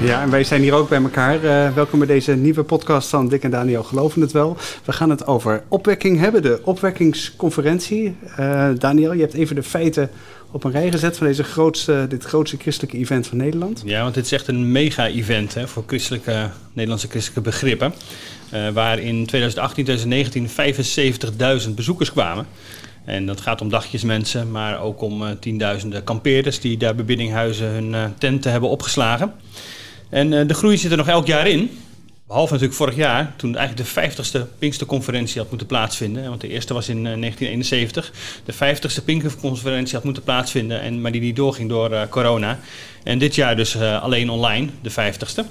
Ja, en wij zijn hier ook bij elkaar. Eh, welkom bij deze nieuwe podcast van Dick en Daniel Geloven het Wel. We gaan het over opwekking hebben, de opwekkingsconferentie. Eh, Daniel, je hebt even de feiten op een rij gezet van deze grootste, dit grootste christelijke event van Nederland. Ja, want dit is echt een mega-event voor christelijke, Nederlandse christelijke begrippen. Eh, waar in 2018, 2019 75.000 bezoekers kwamen. En dat gaat om dagjesmensen, maar ook om tienduizenden kampeerders die daar bij Biddinghuizen hun tenten hebben opgeslagen. En eh, de groei zit er nog elk jaar in. Behalve natuurlijk vorig jaar, toen eigenlijk de 50ste Pinksterconferentie had moeten plaatsvinden. Want de eerste was in eh, 1971. De 50ste Pinksterconferentie had moeten plaatsvinden, en, maar die niet doorging door eh, corona. En dit jaar dus eh, alleen online, de 50ste.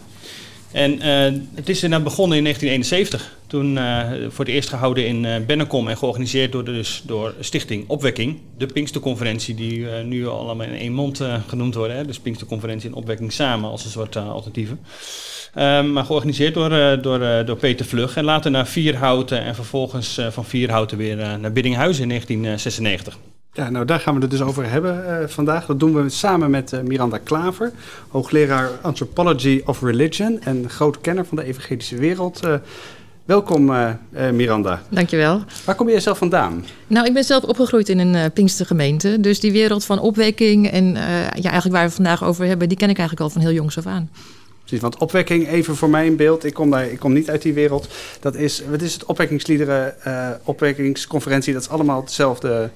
En eh, het is inderdaad begonnen in 1971. Toen eh, voor het eerst gehouden in eh Bennekom en georganiseerd door, de, dus door Stichting Opwekking. De Pinksterconferentie, die nu allemaal in één mond genoemd worden. Hè? Dus Pinksterconferentie en Opwekking samen als een soort alternatieven. Ehm, maar georganiseerd door, door, door Peter Vlug. En later naar Vierhouten en vervolgens van Vierhouten weer naar Biddinghuizen in 1996. Ja, nou daar gaan we het dus over hebben eh, vandaag. Dat doen we samen met eh, Miranda Klaver, hoogleraar Anthropology of Religion en groot kenner van de evangelische wereld. Eh, welkom Miranda. Dankjewel. Waar kom jij zelf vandaan? Nou, ik ben zelf opgegroeid in een Pinkstergemeente. Dus die wereld van opwekking en ja, eigenlijk waar we vandaag over hebben, die ken ik eigenlijk al van heel jongs af aan. Precies, want opwekking, even voor mij in beeld, ik kom, daar, ik kom niet uit die wereld. Dat is, wat is het opwekkingsliederen, opwekkingsconferentie, dat is allemaal hetzelfde...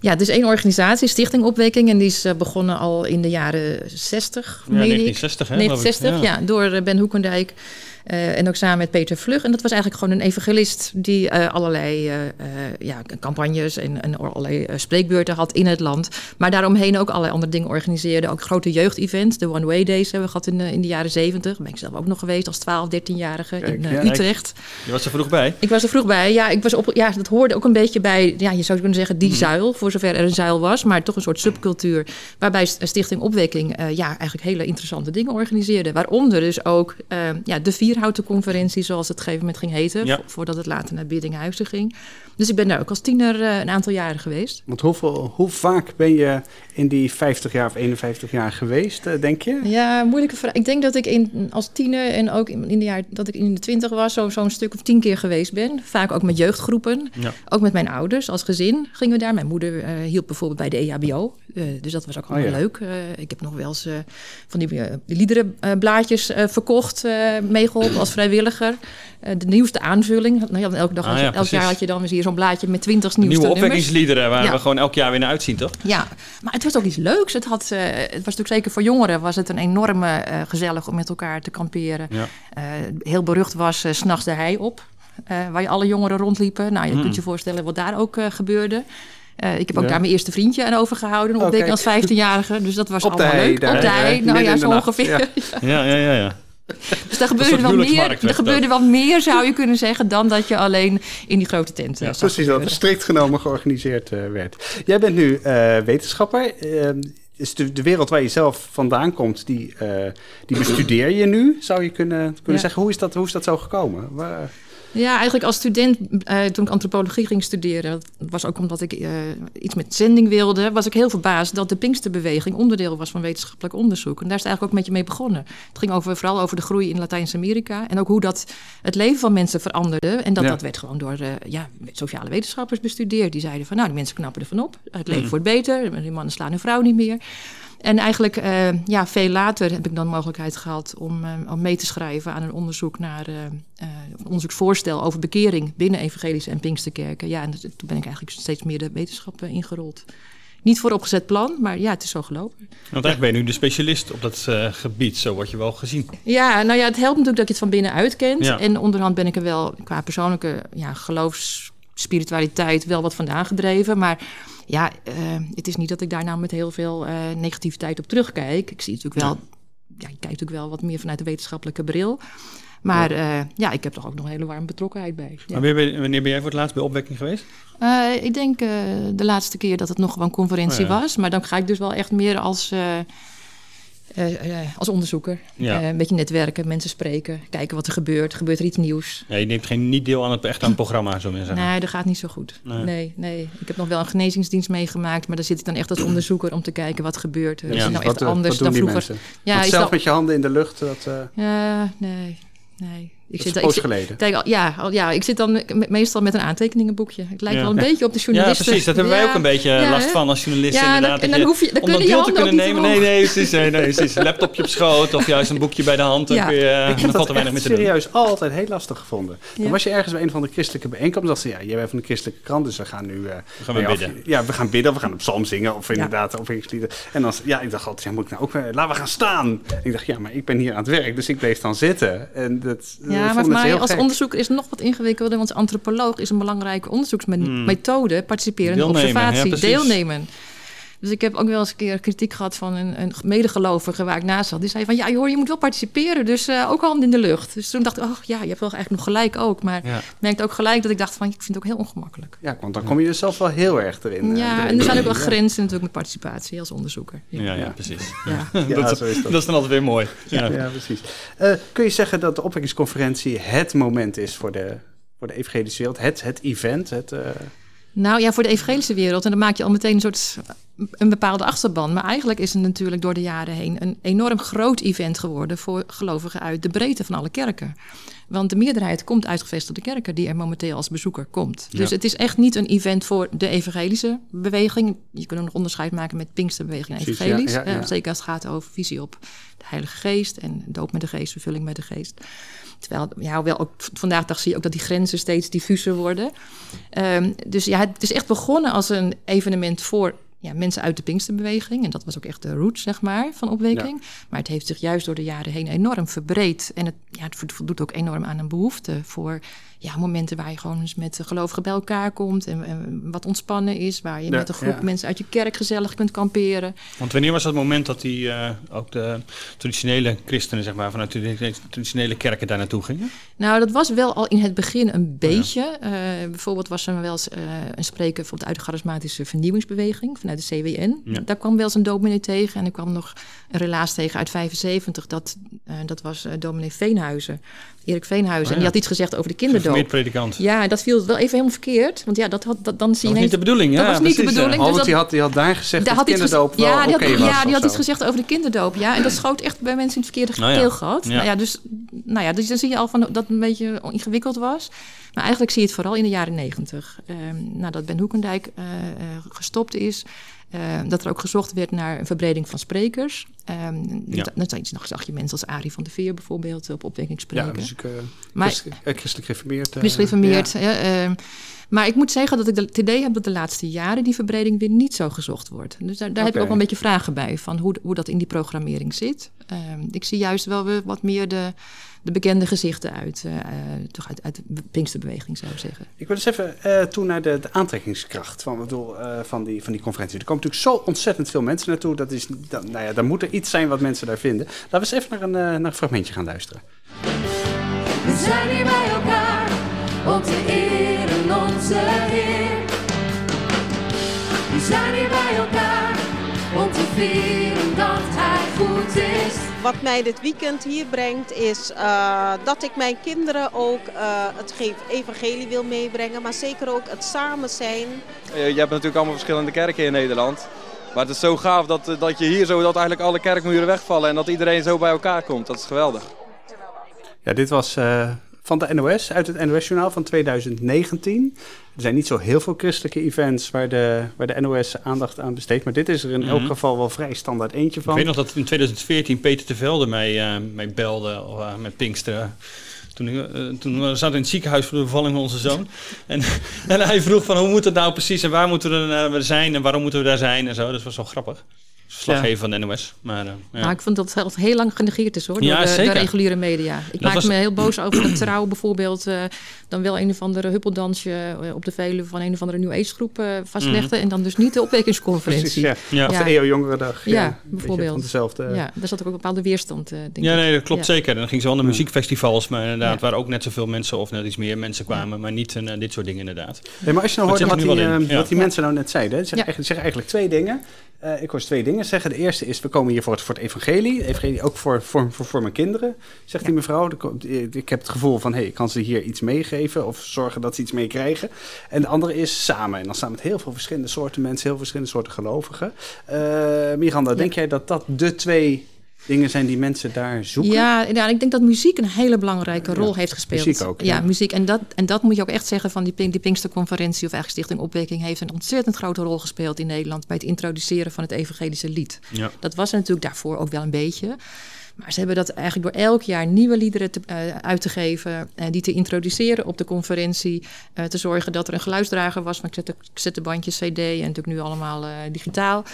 Ja, is één organisatie, Stichting Opwekking. En die is uh, begonnen al in de jaren 60, ja, 1960, hè? 1960, ja. ja, door Ben Hoekendijk. Uh, en ook samen met Peter Vlug. En dat was eigenlijk gewoon een evangelist die uh, allerlei uh, ja, campagnes en, en allerlei spreekbeurten had in het land. Maar daaromheen ook allerlei andere dingen organiseerde. Ook grote jeugdevents. De One Way Days hebben we gehad in de, in de jaren zeventig. Daar ben ik zelf ook nog geweest als 12, 13-jarige in ja, Utrecht. Je was er vroeg bij? Ik was er vroeg bij. Ja, ik was op, ja, dat hoorde ook een beetje bij, ja, je zou kunnen zeggen, die mm. zuil. Voor zover er een zuil was. Maar toch een soort subcultuur. Waarbij Stichting Opwekking ja, eigenlijk hele interessante dingen organiseerde. Waaronder dus ook ja, de vier conferentie, zoals het op een gegeven moment ging heten, ja. voordat het later naar Biddinghuizen ging. Dus ik ben daar ook als tiener uh, een aantal jaren geweest. Want hoeveel, hoe vaak ben je in die 50 jaar of 51 jaar geweest, uh, denk je? Ja, moeilijke vraag. Ik denk dat ik in, als tiener en ook in, in de jaar dat ik in de 20 was, zo'n zo stuk of tien keer geweest ben. Vaak ook met jeugdgroepen. Ja. Ook met mijn ouders als gezin gingen we daar. Mijn moeder uh, hielp bijvoorbeeld bij de E EHBO. dus dat was ook wel oh, ja. leuk. ik heb nog wel eens van die liederenblaadjes verkocht, meegeholpen als vrijwilliger. Uh, de nieuwste aanvulling. Nou, elke dag, ah, ja, elk jaar had je dan weer zo'n blaadje met twintig nieuwste Nieuwe opwekkingsliederen waar ja. we gewoon elk jaar weer naar uitzien, toch? Ja, maar het was ook iets leuks. Het, had, uh, het was natuurlijk zeker voor jongeren was het een enorme uh, gezellig om met elkaar te kamperen. Ja. heel berucht was s s'nachts de hei op. waar je alle jongeren rondliepen. Nou, je mm. kunt je voorstellen wat daar ook gebeurde. Uh, ik heb ook ja. daar mijn eerste vriendje aan overgehouden. Op okay. als 15-jarige. Dus dat was op allemaal de leuk. Daar, op de hei. Nou ja, zo ongeveer. Ja, ja, ja. ja. Dus daar gebeurde, wel meer, er gebeurde wel meer, zou je kunnen zeggen, dan dat je alleen in die grote tent ja, Precies, dat het strikt genomen georganiseerd uh, werd. Jij bent nu uh, wetenschapper. Uh, is de, de, wereld waar je zelf vandaan komt, die, die bestudeer je nu, zou je kunnen, kunnen ja. zeggen. Hoe is, dat, hoe is dat zo gekomen? Waar... Ja, eigenlijk als student, uh, toen ik antropologie ging studeren, dat was ook omdat ik uh, iets met zending wilde, was ik heel verbaasd dat de Pinksterbeweging onderdeel was van wetenschappelijk onderzoek. En daar is het eigenlijk ook een beetje mee begonnen. Het ging over, vooral over de groei in Latijns-Amerika en ook hoe dat het leven van mensen veranderde. En dat, ja. dat werd gewoon door uh, ja, sociale wetenschappers bestudeerd. Die zeiden van, nou, die mensen knappen ervan op, het leven mm. wordt beter, die mannen slaan hun vrouw niet meer. En eigenlijk uh, ja, veel later heb ik dan de mogelijkheid gehad om, uh, om mee te schrijven aan een onderzoek naar uh, een onderzoeksvoorstel over bekering binnen evangelische en Pinksterkerken. Ja, en toen ben ik eigenlijk steeds meer de wetenschap ingerold. Niet voor opgezet plan, maar ja, het is zo gelopen. Want eigenlijk ben je nu de specialist op dat gebied, zo word je wel gezien. Ja, nou ja, het helpt natuurlijk dat je het van binnenuit kent. Ja. En onderhand ben ik er wel qua persoonlijke ja, geloofsspiritualiteit wel wat vandaan gedreven, maar ja, uh, het is niet dat ik daar nou met heel veel uh, negativiteit op terugkijk. Ik zie natuurlijk wel, ja. ja, ik kijk natuurlijk wel wat meer vanuit de wetenschappelijke bril. Maar eh, ja, ik heb toch ook nog een hele warme betrokkenheid bij. Ja. Maar wanneer ben, jij voor het laatst bij opwekking geweest? Eh, ik denk eh, de laatste keer dat het nog gewoon conferentie Oh ja. was. Maar dan ga ik dus wel echt meer als, eh, eh, eh, als onderzoeker. Ja. Eh, een beetje netwerken, mensen spreken, kijken wat er gebeurt. Gebeurt er iets nieuws? Ja, je neemt geen, niet deel aan het, echt aan het programma, zo zeggen. Nee, dat gaat niet zo goed. Nee. Nee. nee, Ik heb nog wel een genezingsdienst meegemaakt, maar daar zit ik dan echt als onderzoeker om te kijken wat gebeurt. er. Ja, Is het dus nou echt wat, eh, anders wat doen dan die vroeger? mensen? Ja, Want zelf dat- met je handen in de lucht, dat, eh Ja, nee, nee. Ik zit, ik geleden. kijk, ja, ja, ik zit dan me- meestal met een aantekeningenboekje. Ik lijk Ja. wel een beetje op de Ja, journalisten. precies. Dat hebben wij Ja, ook een beetje ja, last van als journalisten. Ja, inderdaad, en dan hoef je, dan om dat kunnen je deel te handen ook kunnen nemen. Nee, nee, precies. Nee, nee, precies. Een laptopje op schoot of juist een boekje bij de hand. Dan, Ja. kun je, eh, Ik heb er dat weinig mee te doen. serieus altijd heel lastig gevonden. Dan Ja. was je ergens bij een van de christelijke bijeenkomsten. dacht ze, ja, jij bent van de christelijke krant, dus we gaan nu... eh, We gaan of- bidden. ja, we gaan bidden, of we gaan op psalm zingen, of inderdaad op lieden. En dan, ja, ik dacht altijd, ja, moet ik nou ook... eh, laten we gaan staan. En ik dacht, ja, maar ik ben hier aan het werk, dus ik bleef dan zitten. En dat, Ja, maar voor mij als gek. onderzoeker is het nog wat ingewikkelder. Want antropoloog is een belangrijke onderzoeksmethode. Participeren in de Hmm. Ja, observatie, deelnemen. Dus ik heb ook wel eens een keer kritiek gehad van een, een medegelovige waar ik naast zat. Die zei van, ja hoor, je moet wel participeren, dus eh, ook handen in de lucht. Dus toen dacht ik, oh ja, je hebt wel eigenlijk nog gelijk ook. Maar Ja. merkte ook gelijk dat ik dacht van, ik vind het ook heel ongemakkelijk. Ja, want dan kom je er zelf wel heel erg erin. eh, ja, erin. en er zijn ook wel grenzen natuurlijk met participatie als onderzoeker. Ja, ja, Ja. precies. Ja. Ja, dat, zo is dat. dat is dan altijd weer mooi. Ja. Ja, precies. Eh, kun je zeggen dat de opwekkingsconferentie het moment is voor de, voor de evangelische wereld? Het, het event? Het, eh, Nou ja, voor de evangelische wereld. En dan maak je al meteen een soort een bepaalde achterban. Maar eigenlijk is het natuurlijk door de jaren heen een enorm groot event geworden voor gelovigen uit de breedte van alle kerken. Want de meerderheid komt uit gevestigde kerken die er momenteel als bezoeker komt. Dus Ja. het is echt niet een event voor de evangelische beweging. Je kunt nog onderscheid maken met Pinksterbeweging en evangelisch. ja, ja, ja. Eh, zeker als het gaat over visie op de Heilige Geest en doop met de Geest, vervulling met de Geest. Terwijl, ja, wel ook vandaag dag zie je ook dat die grenzen steeds diffuser worden. Ehm, dus ja, het is echt begonnen als een evenement voor ja, mensen uit de Pinksterbeweging. En dat was ook echt de root, zeg maar, van opwekking. Maar het heeft zich juist door de jaren heen enorm verbreed. En het, ja, het voldoet ook enorm aan een behoefte voor ja, momenten waar je gewoon eens met de gelovigen bij elkaar komt. En, en wat ontspannen is. Waar je Ja, met een groep ja. mensen uit je kerk gezellig kunt kamperen. Want wanneer was dat moment dat die, eh, ook de traditionele christenen, zeg maar, vanuit de traditionele kerken daar naartoe gingen? Nou, dat was wel al in het begin een beetje. Eh, bijvoorbeeld was er wel eens eh, een spreker van uit de charismatische vernieuwingsbeweging vanuit de CWN. Ja. Daar kwam wel eens een dominee tegen. En er kwam nog een relaas tegen uit 75. Dat, eh, dat was eh, dominee Veenhuizen, Erik Veenhuizen. Oh, En die ja. had iets gezegd over de kinderdoop. Ja, dat viel wel even helemaal verkeerd. Want ja, dat had, dat, dan zie Dat je was niet de bedoeling, Dat ja, was niet de precies, ja. bedoeling. Oh, dus dat- die had, die had daar gezegd daar dat had iets kinderdoop ja, die had, was. ja, die had iets gezegd over de kinderdoop. Ja, en dat schoot echt bij mensen in het verkeerde Nou ja, keel gehad. ja. Nou ja, dus, nou ja, dus dan zie je al van dat het een beetje ingewikkeld was. Maar eigenlijk zie je het vooral in de jaren negentig. Ehm nadat Ben Hoekendijk eh, eh, gestopt is. Eh, dat er ook gezocht werd naar een verbreding van sprekers. Ehm Ja. Dan zag je, zag je mensen als Arie van der Veer bijvoorbeeld op opwekking spreken. Ja, dus ik, Maar- christelijk, eh, christelijk gereformeerd. eh. Ja. ehm, maar ik moet zeggen dat ik de- het idee heb dat de laatste jaren die verbreding weer niet zo gezocht wordt. Dus daar, daar heb ik ook wel een beetje vragen bij van hoe, hoe dat in die programmering zit. Ehm, ik zie juist wel weer wat meer de, de bekende gezichten uit, eh, eh, toch uit, uit de Pinksterbeweging, zou ik zeggen. Ik wil eens even eh, toe naar de, de aantrekkingskracht van, ik bedoel, eh, van, die, van die conferentie. Er komen natuurlijk zo ontzettend veel mensen naartoe. Dat is, dat, nou ja, dan moet er iets zijn wat mensen daar vinden. Laten we eens even naar een, naar een fragmentje gaan luisteren. We zijn hier bij elkaar om te eren onze Heer. We zijn hier bij elkaar om te vieren dat Hij goed is. Wat mij dit weekend hier brengt is eh, dat ik mijn kinderen ook eh, het ge- evangelie wil meebrengen, maar zeker ook het samen zijn. Je je hebt natuurlijk allemaal verschillende kerken in Nederland. Maar het is zo gaaf dat, eh, dat je hier zo dat eigenlijk alle kerkmuren wegvallen en dat iedereen zo bij elkaar komt. Dat is geweldig. Ja, dit was eh, van de NOS, uit het NOS-journaal van 2019. Er zijn niet zo heel veel christelijke events waar de, waar de NOS aandacht aan besteedt. Maar dit is er in elk Mhm. geval wel vrij standaard eentje Ik van. weet nog dat in 2014 Peter de Velde mij, eh, mij belde eh, met Pinksteren. Toen, ik, eh, toen we zaten in het ziekenhuis voor de bevalling van onze zoon. En, en hij vroeg van hoe moet het nou precies en waar moeten we er zijn en waarom moeten we daar zijn en zo. Dat was wel grappig. Verslaggever van de NOS. Maar, eh, ja. Maar ik vond dat het heel lang genegeerd is hoor, door Ja, de, de zeker. reguliere media. Ik Dat maak was- me heel boos over dat trouw bijvoorbeeld. eh, dan wel een of andere huppeldansje eh, op de Veluwe van een of andere New Age groep eh, vastlegde. En dan dus niet de opwekkingsconferentie. Precies, ja. Ja. Of de EO Jongerendag. Ja, beetje bijvoorbeeld. Van dezelfde. Ja, daar zat ook een bepaalde weerstand, eh, denk Ja, nee, dat klopt Ja. zeker. En dan ging ze wel naar Ja. muziekfestivals, maar inderdaad, Ja. waar ook net zoveel mensen of net iets meer mensen kwamen, maar niet dit soort dingen inderdaad. Nee, maar als je nou Dat hoorde wat die, wat mensen nou net zeiden. ze zeggen eigenlijk twee dingen. Eh, ik hoor twee dingen zeggen. De eerste is, we komen hier voor het, voor het evangelie. Evangelie ook voor, voor, voor, voor mijn kinderen, zegt die mevrouw. Ik heb het gevoel van, hé, hey, ik kan ze hier iets meegeven of zorgen dat ze iets meekrijgen. En de andere is samen. En dan staan met heel veel verschillende soorten mensen, heel verschillende soorten gelovigen. Eh, Miranda, denk jij dat dat de twee dingen zijn die mensen daar zoeken? Ja, ja, ik denk dat muziek een hele belangrijke Ja, rol heeft gespeeld. muziek ook, Ja, ja. muziek. En dat, en dat moet je ook echt zeggen van die, Pink, die Pinksterconferentie of eigenlijk Stichting Opwekking heeft een ontzettend grote rol gespeeld in Nederland bij het introduceren van het evangelische lied. Ja. Dat was er natuurlijk daarvoor ook wel een beetje. Maar ze hebben dat eigenlijk door elk jaar nieuwe liederen te, eh, uit te geven, en die te introduceren op de conferentie, eh, te zorgen dat er een geluidsdrager was van cassettebandjes, cd en natuurlijk nu allemaal digitaal.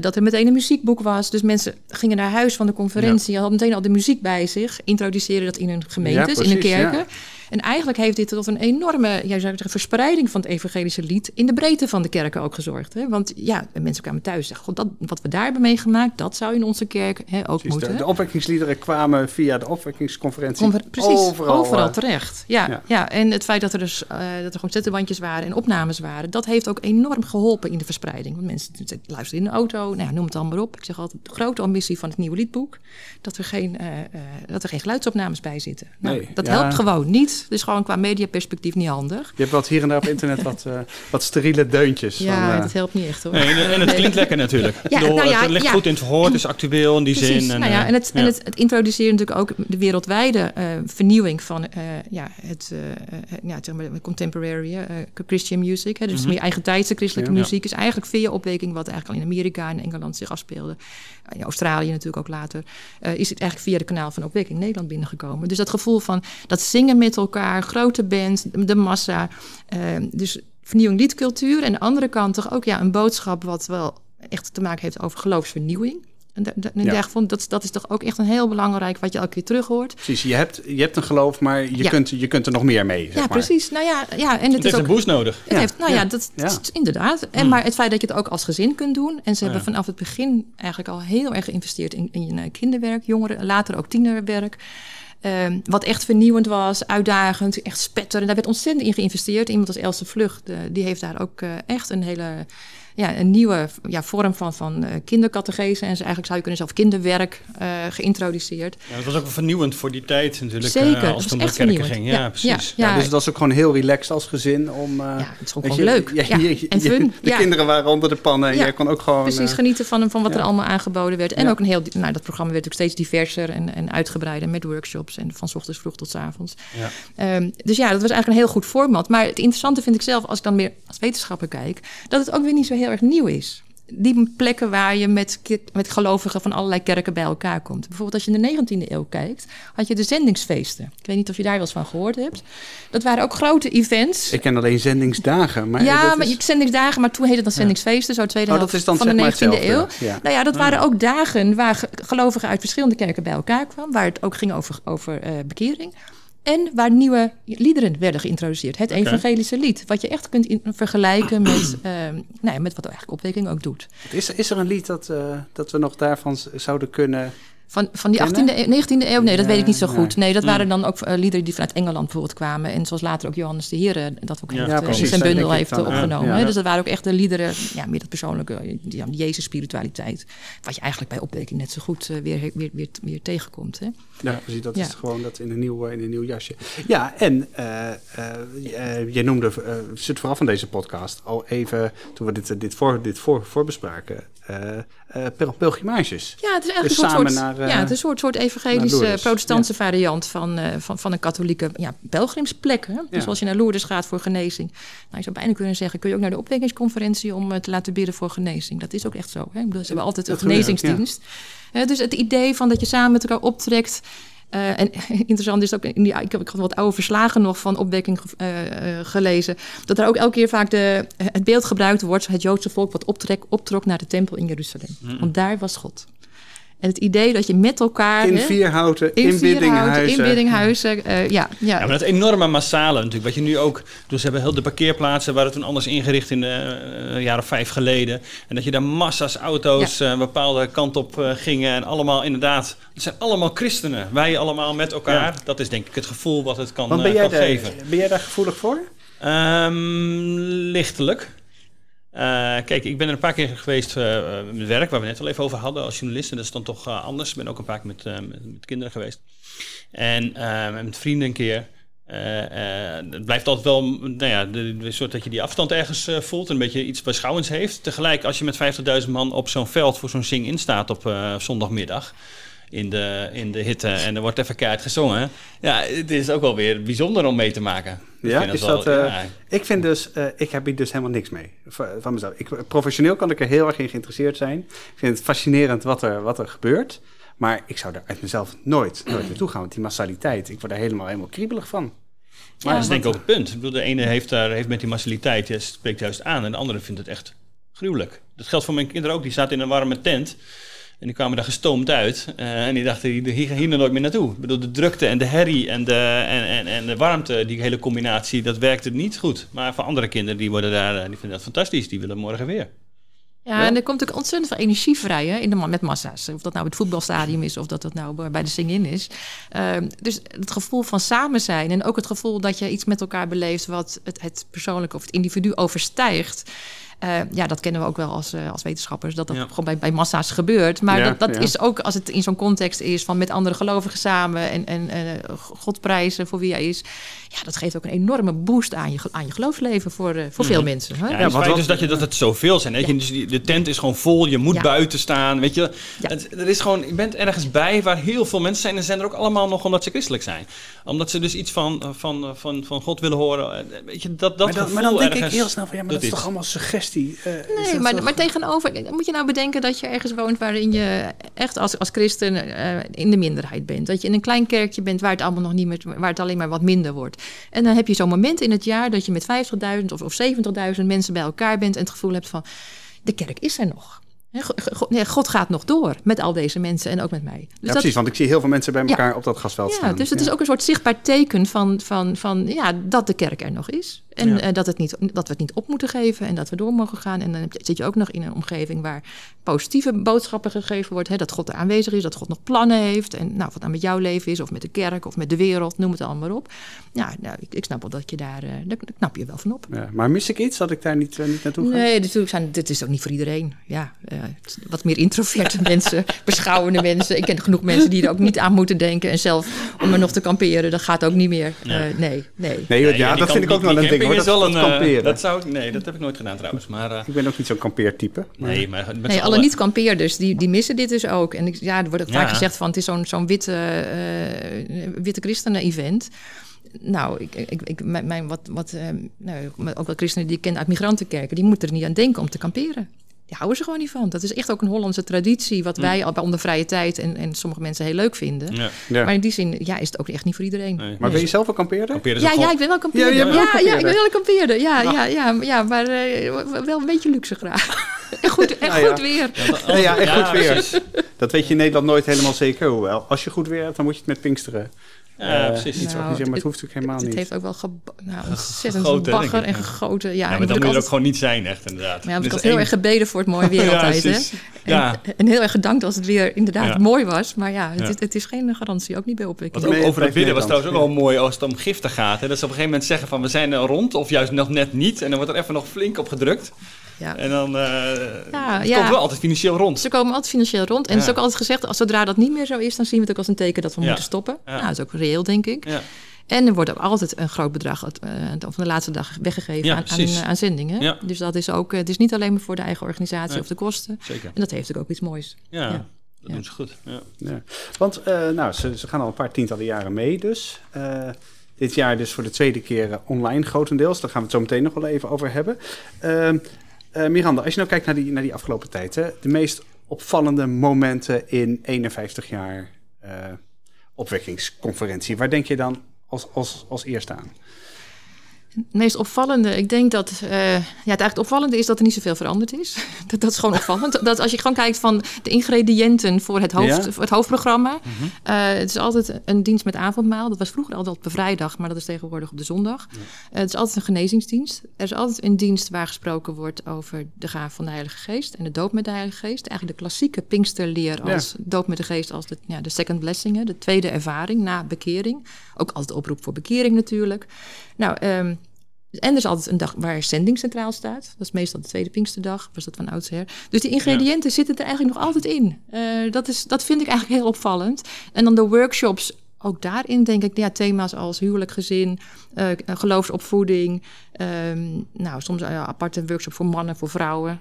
Dat er meteen een muziekboek was. Dus mensen gingen naar huis van de conferentie, hadden meteen al de muziek bij zich, introduceerden dat in hun gemeentes, in hun kerken. ja. En eigenlijk heeft dit tot een enorme jij zou zeggen, verspreiding van het evangelische lied in de breedte van de kerken ook gezorgd. Hè? Want ja, mensen kwamen thuis en zeggen, God, dat, wat we daar hebben meegemaakt, dat zou in onze kerk hè, ook Precies, moeten. de, de opwekkingsliederen kwamen via de opwekkingsconferentie precies, overal, overal. eh, terecht. Ja, ja. ja. en het feit dat er dus eh, dat er gewoon zettenbandjes waren en opnames waren, dat heeft ook enorm geholpen in de verspreiding. Want mensen luisteren in de auto, nou, ja, noem het dan maar op. Ik zeg altijd, de grote ambitie van het nieuwe liedboek, dat er geen, eh, dat er geen geluidsopnames bij zitten. Nou, Nee, dat ja. helpt gewoon niet. Dus gewoon qua mediaperspectief niet handig. Je hebt wat hier en daar op internet wat, eh, wat steriele deuntjes. Ja, van, eh, dat helpt niet echt hoor. Nee, en, en het klinkt lekker natuurlijk. Ja, nou ja, het ligt ja. goed in het verhoor, het is actueel in die Precies. zin. nou ja, eh, en, het, en het, het introduceren natuurlijk ook de wereldwijde eh, vernieuwing van eh, ja, het, ja, zeg maar, contemporary eh, Christian music. Hè, dus Mhm. meer eigen tijdse christelijke Ja. muziek is eigenlijk via opweking wat eigenlijk al in Amerika en Engeland zich afspeelde. In Australië natuurlijk ook later. eh, is het eigenlijk via de kanaal van opweking Nederland binnengekomen. Dus dat gevoel van dat zingen met elkaar, grote band, de massa. eh, dus vernieuwing liedcultuur. En aan de andere kant toch ook ja, een boodschap wat wel echt te maken heeft over geloofsvernieuwing. En, Ja. dat, dat is toch ook echt een heel belangrijk wat je elke keer terug hoort. Precies, je hebt, je hebt een geloof, maar je, Ja. kunt, je kunt er nog meer mee. Zeg ja, maar. precies. Nou ja, ja en het, Het is heeft ook. een boost nodig. Het Ja, heeft, nou ja, ja, dat, is inderdaad. En Hmm. maar het feit dat je het ook als gezin kunt doen. En ze hebben Ja. vanaf het begin eigenlijk al heel erg geïnvesteerd in, in eh, kinderwerk, jongeren, later ook tienerwerk. Ehm, wat echt vernieuwend was, uitdagend, echt spetter. En daar werd ontzettend in geïnvesteerd. Iemand als Else Vlucht, die heeft daar ook eh, echt een hele ja, een nieuwe ja, vorm van, van eh kindercategese. En ze eigenlijk zou je kunnen zelf kinderwerk eh, geïntroduceerd. Ja, het was ook vernieuwend voor die tijd natuurlijk. Zeker, eh, het als het om de kerken ging. Ja, Ja, precies. ja. Ja, dus het was ook gewoon heel relaxed als gezin om... ja, het is gewoon, je, leuk. je- en je-. De kinderen waren onder de pannen jij kon ook gewoon... Precies, genieten van, van wat er allemaal aangeboden werd. En ook een heel, nou, dat programma werd ook steeds diverser en, en uitgebreider met workshops en van 's ochtends vroeg tot 's avonds. Ja. Ehm, dus ja, dat was eigenlijk een heel goed format. Maar het interessante vind ik zelf, als ik dan meer als wetenschapper kijk, dat het ook weer niet zo heel erg nieuw is. Die plekken waar je met, met gelovigen van allerlei kerken bij elkaar komt. Bijvoorbeeld als je in de 19e eeuw kijkt, had je de zendingsfeesten. Ik weet niet of je daar wel eens van gehoord hebt. Dat waren ook grote events. Ik ken alleen zendingsdagen, maar... ja, dat maar is- je zendingsdagen, maar toen heette dat zendingsfeesten, zo tweede Oh, helft dat is dan van de maar 19e eeuw. Ja. Nou ja, dat waren ook dagen waar ge- gelovigen uit verschillende kerken bij elkaar kwamen, waar het ook ging over, over eh, bekering. En waar nieuwe liederen werden geïntroduceerd. Het evangelische lied. Wat je echt kunt in- vergelijken met, ehm, nou ja, met wat eigenlijk opwekking ook doet. Is, is er een lied dat, eh, dat we nog daarvan zouden kunnen... Van, van die Kennen? 18e, eeuw- 19e eeuw? Nee, dat weet ik niet zo goed. Nee, dat waren dan ook eh, liederen die vanuit Engeland bijvoorbeeld kwamen. En zoals later ook Johannes de Heer dat ook heeft, eh, in zijn bundel heeft opgenomen. Dus dat waren ook echt de liederen, ja, meer dat persoonlijke, die Jezus spiritualiteit. Wat je eigenlijk bij opwekking net zo goed eh, weer, weer, weer, weer tegenkomt. Hè? Ja, precies, dat Ja. is gewoon dat in een nieuw, in een nieuw jasje. Ja, en eh, jij noemde, eh zit vooraf van deze podcast, al even, toen we dit, dit, voor, dit voor, voorbespraken, pel- pelgrimages. Ja, het is eigenlijk Dus een samen soort, naar, ja, het is een soort, soort evangelische protestantse variant van, eh, van, van een katholieke ja, pelgrimsplek. Hè? Ja. Dus als je naar Lourdes gaat voor genezing. Nou, je zou bijna kunnen zeggen, kun je ook naar de opwekkingsconferentie om eh, te laten bidden voor genezing. Dat is ook echt zo. Hè? Ik bedoel, Ze hebben altijd een genezingsdienst. Eh, dus het idee van dat je samen met elkaar optrekt. Eh, en interessant is ook, in die, ik heb ik had wat oude verslagen nog van opwekking ge- eh, eh, gelezen, dat er ook elke keer vaak de, het beeld gebruikt wordt, het Joodse volk wat optrek, optrok naar de tempel in Jeruzalem. Want daar was God. En het idee dat je met elkaar... In Vierhouten, in, in Vierhouten, Biddinghuizen. in Biddinghuizen, eh, ja, ja. Ja, maar dat enorme massale natuurlijk, wat je nu ook... Dus ze hebben heel de parkeerplaatsen, waren toen anders ingericht in de eh, jaren vijf geleden. En dat je daar massa's auto's eh, een bepaalde kant op eh, gingen. En allemaal inderdaad, het zijn allemaal christenen. Wij allemaal met elkaar. Dat is denk ik het gevoel wat het kan, Want eh, ben jij, kan geven. ben jij daar gevoelig voor? Ehm, lichtelijk. Eh, kijk, ik ben er een paar keer geweest eh, met werk, waar we net al even over hadden als journalist. En dat is dan toch anders. Ik ben ook een paar keer met, met, kinderen geweest. En met vrienden een keer. Het blijft altijd wel, nou ja, de, soort dat je die afstand ergens voelt. En een beetje iets beschouwends heeft. Tegelijk, als je met 50.000 man op zo'n veld voor zo'n zing-in staat op zondagmiddag in de, in de hitte en er wordt even keihard gezongen. Ja, het is ook wel weer bijzonder om mee te maken. Ik Ja, vind is wel- dat, eh, ja. Ik vind dus, eh, ik heb hier dus helemaal niks mee van, van mezelf. Ik, professioneel kan ik er heel erg in geïnteresseerd zijn. Ik vind het fascinerend wat er, wat er gebeurt. Maar ik zou daar uit mezelf nooit, nooit naartoe gaan. Want die massaliteit, ik word daar helemaal, helemaal kriebelig van. Maar dat is denk ik ook het punt. Ik bedoel, de ene heeft, daar, heeft met die massaliteit, ja, spreekt juist aan. En de andere vindt het echt gruwelijk. Dat geldt voor mijn kinderen ook. Die zaten in een warme tent. En die kwamen daar gestoomd uit. eh, en die dachten, hier, hier hier nooit meer naartoe. Ik bedoel, de drukte en de herrie en de, en, en, en de warmte, die hele combinatie, dat werkte niet goed. Maar voor andere kinderen, die, worden daar, eh, die vinden dat fantastisch. Die willen morgen weer. Ja, en er komt ook ontzettend veel energie vrij hè, in de, met massa's. Of dat nou het voetbalstadium is of dat dat nou bij de sing-in is. Ehm, dus het gevoel van samen zijn en ook het gevoel dat je iets met elkaar beleeft... wat het, het persoonlijke of het individu overstijgt... Eh, ja, dat kennen we ook wel als, eh, als wetenschappers, dat dat Ja. gewoon bij, bij massa's gebeurt. Maar Ja, dat, dat ja. is ook als het in zo'n context is van met andere gelovigen samen en, en eh, God prijzen voor wie hij is. Ja, dat geeft ook een enorme boost aan je, aan je geloofsleven voor, eh, voor veel mensen. Hè? Ja, wat- wat- is dat, je, dat het zoveel zijn. Weet je? Dus die, de tent is gewoon vol, je moet Ja. buiten staan. Weet je? Ja. Het, er is gewoon, je bent ergens bij waar heel veel mensen zijn. En zijn er ook allemaal nog omdat ze christelijk zijn. Omdat ze dus iets van, van, van, van God willen horen. Weet je, dat, dat maar dan, gevoel maar dan denk ik heel snel van, ja, maar dat, doet is toch allemaal suggestie? Eh, Nee, maar, toch- maar tegenover, moet je nou bedenken dat je ergens woont waarin je echt als, als christen eh, in de minderheid bent. Dat je in een klein kerkje bent waar het allemaal nog niet meer, waar het alleen maar wat minder wordt. En dan heb je zo'n moment in het jaar dat je met 50.000 of, of 70.000 mensen bij elkaar bent en het gevoel hebt van de kerk is er nog. Nee, God gaat nog door met al deze mensen en ook met mij. Dus ja, dat, precies, want ik zie heel veel mensen bij Ja. elkaar op dat gasveld ja, staan. dus het is ook een soort zichtbaar teken van, van, van ja, dat de kerk er nog is. En eh, dat, het niet, dat we het niet op moeten geven en dat we door mogen gaan. En dan zit je ook nog in een omgeving waar positieve boodschappen gegeven wordt. Hè, dat God er aanwezig is, dat God nog plannen heeft. En nou, wat nou met jouw leven is, of met de kerk, of met de wereld, noem het allemaal maar op. Ja, nou, ik, ik snap wel dat je daar, eh, daar knap je wel van op. Ja, maar mis ik iets dat ik daar niet, eh, niet naartoe ga? Nee, natuurlijk zijn, dit is ook niet voor iedereen. Ja, wat meer introverte mensen, beschouwende mensen. Ik ken genoeg mensen die er ook niet aan moeten denken. En zelf om er nog te kamperen, dat gaat ook niet meer. Ja. Eh, nee, nee. Nee, Nee, ja, die dat vind ik ook wel een ding hoor. Dat, wel een, eh, kamperen. dat zou ik, nee, dat heb ik nooit gedaan trouwens. Maar, eh, Ik ben ook niet zo'n kampeertype. maar- nee, maar met Nee, alle niet-kampeerders, die, die missen dit dus ook. En ik, ja, er wordt ook vaak Ja. gezegd van... het is zo'n zo'n witte, eh, witte christenen-event. Nou, ik, ik, ik, mijn, wat, wat, eh, nou, ook wel christenen die ik ken uit migrantenkerken... die moeten er niet aan denken om te kamperen. Die houden ze gewoon niet van. Dat is echt ook een Hollandse traditie... wat wij al bij onder vrije tijd en, en sommige mensen heel leuk vinden. Ja, Ja. Maar in die zin ja, is het ook echt niet voor iedereen. nee. Maar ben je zelf een kampeerder? Kamperen is Ja, ja, gewoon- ik ben wel kampeerder. Ja, Ja, ik ben wel een kampeerder. Ja, ja, ja, ja, maar eh, wel een beetje luxe graag. En goed, en Nou ja. goed weer. Ja, Ja, goed weer. Dat weet je in Nederland nooit helemaal zeker. Hoewel, als je goed weer hebt, dan moet je het met Pinksteren. Ja, eh, precies. Iets Nou, organiseren, maar het het- hoeft natuurlijk helemaal Het, het niet. heeft ook wel nou, ontzettend gegoten, bagger en gegoten. Ja, Ja, maar moet dan moet je er ook gewoon niet zijn, echt inderdaad. maar ja, want ik Dus had heel één- erg gebeden voor het mooie weer Ja, altijd. hè? En, heel erg gedankt als het weer inderdaad Ja. mooi was. Maar ja, het, Ja. Is, het is geen garantie, ook niet bij opwekking. Wat ook over het bidden was trouwens ook wel mooi als het om giften gaat. Hè? Dat ze op een gegeven moment zeggen van we zijn er rond of juist nog net niet. En dan wordt er even nog flink op gedrukt. Ja. En dan eh Ja, het ja. komt wel altijd financieel rond. Ze komen altijd financieel rond. En het is ook altijd gezegd, als zodra dat niet meer zo is, dan zien we het ook als een teken dat we Ja. moeten stoppen. Ja. Nou, dat is ook reëel, denk ik. Ja. En er wordt ook altijd een groot bedrag eh, van de laatste dag weggegeven Ja, aan, aan, zendingen. Ja. Dus dat is ook, eh, het is niet alleen maar voor de eigen organisatie Nee. of de kosten. Zeker. En dat heeft ook iets moois. Ja, Ja. dat Ja. doen ze goed. Ja. Ja. Want eh, nou, ze, ze gaan al een paar tientallen jaren mee dus. Eh, dit jaar dus voor de tweede keer online grotendeels. Daar gaan we het zo meteen nog wel even over hebben. Eh, Miranda, als je nou kijkt naar die, naar die afgelopen tijd. De meest opvallende momenten in 51 jaar eh, opwekkingsconferentie. Waar denk je dan als, als, als eerste aan? Het meest opvallende, ik denk dat uh, ja, het eigenlijk opvallende is dat er niet zoveel veranderd is. dat, dat is gewoon opvallend. Dat als je gewoon kijkt van de ingrediënten voor het, hoofd, Ja. voor het hoofdprogramma. Mhm. Eh, het is altijd een dienst met avondmaal. Dat was vroeger altijd op vrijdag, maar dat is tegenwoordig op de zondag. Eh, het is altijd een genezingsdienst. Er is altijd een dienst waar gesproken wordt over de gaaf van de Heilige Geest en de doop met de Heilige Geest. Eigenlijk de klassieke Pinksterleer Ja. als doop met de Geest als de, ja, de second blessing, de tweede ervaring na bekering. Ook altijd oproep voor bekering natuurlijk. Nou, ehm, en er is altijd een dag waar zending centraal staat. Dat is meestal de tweede Pinksterdag, was dat van oudsher. Dus die ingrediënten zitten er eigenlijk nog altijd in. Eh, dat, is, dat vind ik eigenlijk heel opvallend. En dan de workshops, ook daarin denk ik, ja, thema's als huwelijk, gezin, eh, geloofsopvoeding. ehm, nou, soms een aparte workshop voor mannen, voor vrouwen.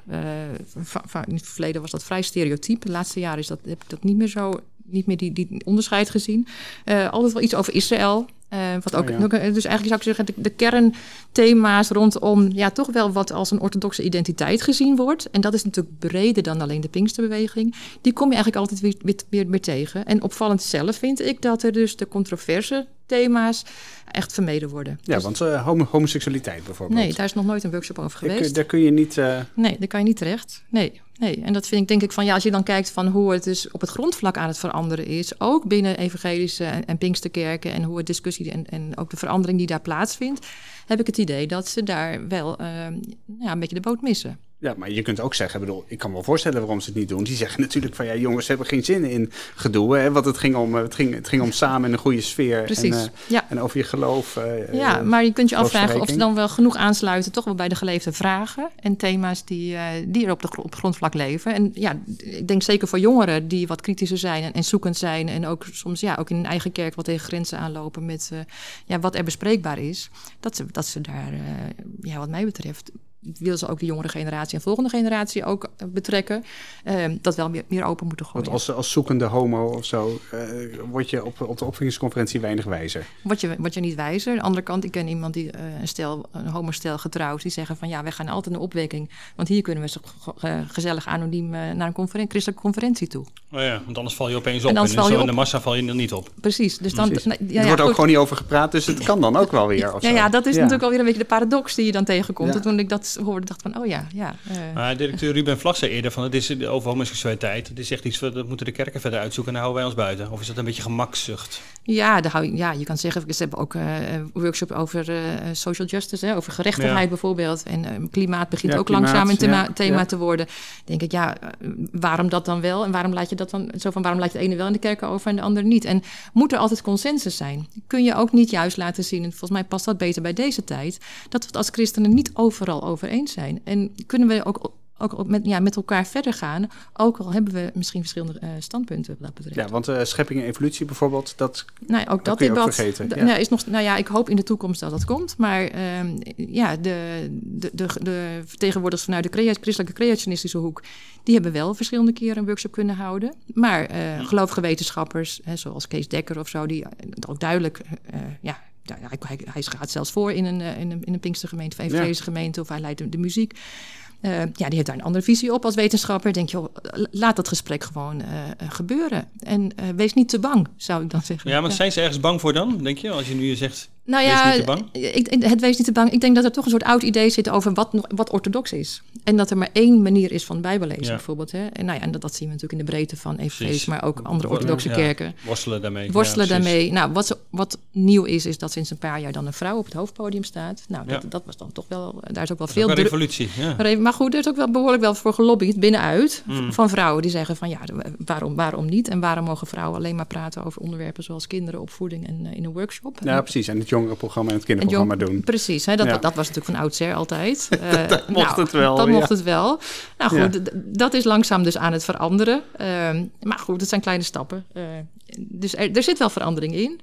In het verleden was dat vrij stereotyp. De laatste jaren is dat, heb ik dat niet meer zo, niet meer die, die onderscheid gezien. Altijd wel iets over Israël. Eh, wat ook, Oh ja. ook, dus eigenlijk zou ik zeggen, de, de kernthema's rondom ja, toch wel wat als een orthodoxe identiteit gezien wordt. En dat is natuurlijk breder dan alleen de Pinksterbeweging. Die kom je eigenlijk altijd weer, weer, weer, weer tegen. En opvallend zelf vind ik dat er dus de controverse thema's echt vermeden worden. Ja, Dus- want eh, homo- homoseksualiteit bijvoorbeeld. nee, daar is nog nooit een workshop over geweest. daar kun je niet... eh, Nee, daar kan je niet terecht. Nee, nee. En dat vind ik denk ik van ja, als je dan kijkt van hoe het dus op het grondvlak aan het veranderen is, ook binnen evangelische en, en Pinksterkerken en hoe het discussie en, en ook de verandering die daar plaatsvindt, heb ik het idee dat ze daar wel eh, ja, een beetje de boot missen. Ja, maar je kunt ook zeggen, ik bedoel, ik kan me wel voorstellen waarom ze het niet doen. Die zeggen natuurlijk van, ja jongens, ze hebben geen zin in gedoe. Hè, want het ging, om, het, ging, het ging om samen in een goede sfeer. Precies. En, eh, ja. en over je geloof. eh, Ja, eh, maar je kunt je afvragen of ze dan wel genoeg aansluiten, toch wel bij de geleefde vragen en thema's die, die er op, de, op grondvlak leven. En ja, ik denk zeker voor jongeren die wat kritischer zijn en, en zoekend zijn en ook soms ja, ook in hun eigen kerk wat tegen grenzen aanlopen met ja, wat er bespreekbaar is, dat ze, dat ze daar, ja, wat mij betreft, wil ze ook de jongere generatie en volgende generatie ook eh, betrekken, eh, dat wel meer, meer open moeten gooien. Want als, als zoekende homo of zo, eh, word je op, op de opwekkingsconferentie weinig wijzer. Word je, word je niet wijzer. Aan de andere kant, ik ken iemand die eh, een stel, een homostel getrouwd, die zeggen van ja, wij gaan altijd naar opwekking. Want hier kunnen we gezellig anoniem naar een conferen- christelijke conferentie toe. Oh ja, want anders val je opeens op. En val je in de massa val je er niet op. Precies. Dus dan, Precies. nou, ja, er ja, wordt ook goed. gewoon niet over gepraat, dus het kan dan ook wel weer. Ja, ja, dat is Ja. natuurlijk alweer een beetje de paradox die je dan tegenkomt. Ja. En toen ik dat hoorde, dacht ik van, oh ja, ja. eh, Maar directeur Ruben Vlag zei eerder van het is over homoseksualiteit. Het is echt iets dat moeten de kerken verder uitzoeken en dan houden wij ons buiten. Of is dat een beetje gemakzucht? Ja, daar hou je, ja, je kan zeggen, ze hebben ook eh, een workshop over eh, social justice, hè, over gerechtigheid Ja. bijvoorbeeld. En eh, klimaat begint Ja, ook klimaat, langzaam een thema, ja, thema ja. te worden. Denk ik, ja, waarom dat dan wel? En waarom laat je dat dan zo van waarom laat je de ene wel in de kerken over en de andere niet? En moet er altijd consensus zijn? Kun je ook niet juist laten zien, en volgens mij past dat beter bij deze tijd, dat we het als christenen niet overal over eens zijn. En kunnen we ook, ook met, ja, met elkaar verder gaan, ook al hebben we misschien verschillende eh, standpunten wat dat betreft. Ja, want eh, schepping en evolutie bijvoorbeeld, dat Nou, ook dat ook debat. vergeten, ja. nou, is nog, nou ja, ik hoop in de toekomst dat dat komt. Maar ehm, ja, de, de, de, de vertegenwoordigers vanuit de crea- christelijke creationistische hoek... die hebben wel verschillende keren een workshop kunnen houden. Maar eh gelovige wetenschappers, hè, zoals Kees Dekker of zo... die ook duidelijk, ja, ja, hij, hij, hij gaat zelfs voor in een, eh, in een, in een Pinkstergemeente... of evangelische gemeente, of hij leidt de, de muziek... Eh, ja, die heeft daar een andere visie op als wetenschapper. Denk je, joh, laat dat gesprek gewoon eh, gebeuren. En wees niet te bang, zou ik dan zeggen. Ja, maar zijn ze ergens bang voor dan, denk je? Als je nu zegt, Nou Wees ja, niet te bang? Ik, het wees niet te bang. Ik denk dat er toch een soort oud idee zit over wat, nog- wat orthodox is. En dat er maar één manier is van bijbellezen, Ja. bijvoorbeeld. Hè? En, nou ja, en dat, dat zien we natuurlijk in de breedte van evangelis, Precies. maar ook andere orthodoxe Ja, kerken. worstelen daarmee. Worstelen daarmee. Nou, wat, wat nieuw is, is dat sinds een paar jaar dan een vrouw op het hoofdpodium staat. Nou, dat, Ja. dat was dan toch wel, daar is ook wel Dat veel ook revolutie, ja. Maar even- Maar goed, er is ook wel behoorlijk wel voor gelobbyd binnenuit Mm. van vrouwen die zeggen van ja, waarom, waarom niet? En waarom mogen vrouwen alleen maar praten over onderwerpen zoals kinderen, opvoeding en eh, in een workshop? Ja, precies. En het jongerenprogramma en het kinderprogramma jong- doen. Precies, hè, dat, Ja. dat was natuurlijk van oudsher altijd. Eh, Dat mocht het wel, Dat ja. mocht het wel. Nou goed, dat is langzaam dus aan het veranderen. Ehm, maar goed, het zijn kleine stappen. Eh, dus er, er zit wel verandering in.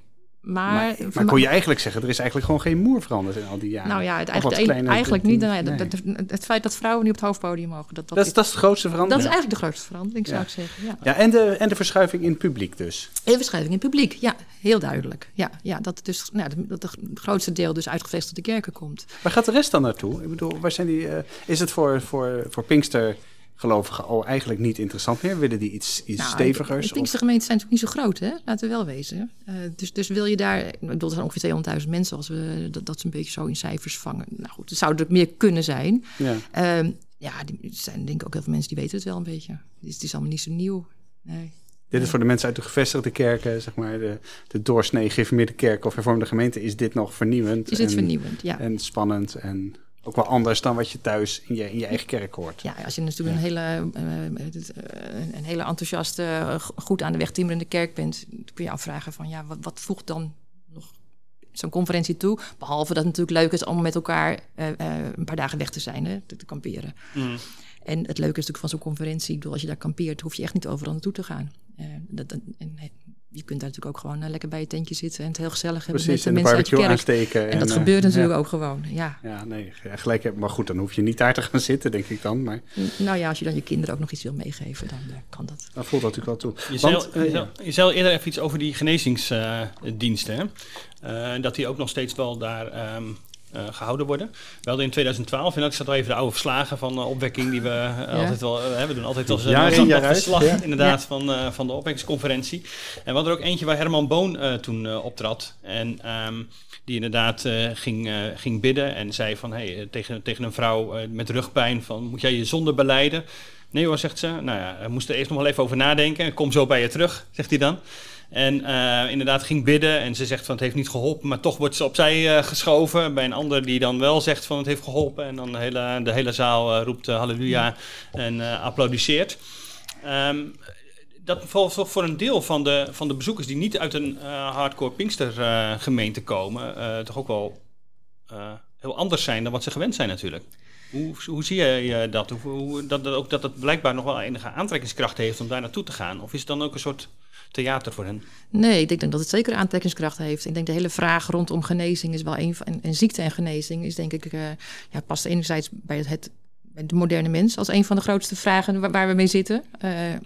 Maar, Maar, kon je eigenlijk zeggen, er is eigenlijk gewoon geen moer veranderd in al die jaren. nou ja, het eigenlijk, kleine eigenlijk niet. Nee. dat- dat- het feit dat vrouwen nu op het hoofdpodium mogen, dat, dat, Dat is, dat is de grootste dat verandering. is eigenlijk de grootste verandering, zou ik zeggen. Ja. Ja, en de, en de verschuiving in het publiek dus. En verschuiving in het publiek, ja, heel duidelijk. Ja, ja dat, het dus, nou, dat het grootste deel dus uit gevestigde kerken komt. Waar gaat de rest dan naartoe? Ik bedoel, waar zijn die, eh, is het voor, voor, voor Pinkster gelovigen al eigenlijk niet interessant meer? Willen die iets, iets Nou, stevigers? De Pinkster gemeenten zijn natuurlijk niet zo groot, hè? laten we wel wezen. Eh, dus, dus wil je daar, ik bedoel, er zijn ongeveer 200.000 mensen als we dat, dat ze een beetje zo in cijfers vangen. Nou goed, het zou er meer kunnen zijn. ja. Ehm, ja, die- er zijn denk ik ook heel veel mensen die weten het wel een beetje. Het is, het is allemaal niet zo nieuw. Nee. Dit is voor de mensen uit de gevestigde kerken, zeg maar de, de doorsnee gereformeerde kerk of hervormde gemeente, is dit nog vernieuwend. Is het en, vernieuwend? Ja. En spannend en ook wel anders dan wat je thuis in je, in je eigen kerk hoort. Ja, als je natuurlijk een hele, eh, het, eh, een, hele enthousiaste, eh, goed aan de weg timmerende kerk bent, dan kun je afvragen van ja, wat, wat voegt dan nog zo'n conferentie toe? Behalve dat het natuurlijk leuk is om met elkaar eh, eh, een paar dagen weg te zijn, hè, te, te kamperen. Mm. En het leuke is natuurlijk van zo'n conferentie, ik bedoel, als je daar kampeert, hoef je echt niet overal naartoe te gaan. Eh, dat, en, eh, je kunt daar natuurlijk ook gewoon eh, lekker bij je tentje zitten en het heel gezellig hebben Precies, met en de mensen uit je barbecue kerk. aansteken. En dat eh, gebeurt natuurlijk ja. ook gewoon, ja. Ja, nee, gelijk. heb- Maar goed, dan hoef je niet daar te gaan zitten, denk ik dan. Maar Nou ja, als je dan je kinderen ook nog iets wil meegeven, dan eh, kan dat. dan voelt dat natuurlijk wel toe. Je Want, zei, al- eh, je, zei, eerder even iets over die genezingsdiensten. hè? Eh, dat die ook nog steeds wel daar ehm, eh, gehouden worden. We hadden in 2012, en dat zat al even de oude verslagen van eh, opwekking die we eh, altijd wel hebben. We doen altijd wel eens een Jaar in, een jaar uit, verslag ja. inderdaad van, eh, van de opwekkingsconferentie. En we hadden er ook eentje waar Herman Boon eh, toen eh, optrad. En ehm, die inderdaad eh, ging, eh, ging bidden en zei van hey, tegen, tegen een vrouw eh, met rugpijn van moet jij je zonde beleiden? Nee hoor, zegt ze. Nou ja, hij moest er eerst nog wel even over nadenken. Kom zo bij je terug, zegt hij dan. En eh, inderdaad ging bidden en ze zegt van het heeft niet geholpen, maar toch wordt ze opzij eh, geschoven. Bij een ander die dan wel zegt van het heeft geholpen en dan de hele, de hele zaal eh, roept halleluja en applaudisseert. Ehm, dat valt toch voor een deel van de, van de bezoekers die niet uit een hardcore Pinkster gemeente komen, toch ook wel heel anders zijn dan wat ze gewend zijn natuurlijk. Hoe, hoe zie je dat? Hoe, hoe, dat, ook dat het blijkbaar nog wel enige aantrekkingskracht heeft om daar naartoe te gaan? Of is het dan ook een soort theater voor hen? Nee, ik denk dat het zeker aantrekkingskracht heeft. Ik denk de hele vraag rondom genezing is wel een van. En, ziekte en genezing is denk ik. eh, ja, past enerzijds bij het, de moderne mens als een van de grootste vragen waar, waar we mee zitten. Eh, eh,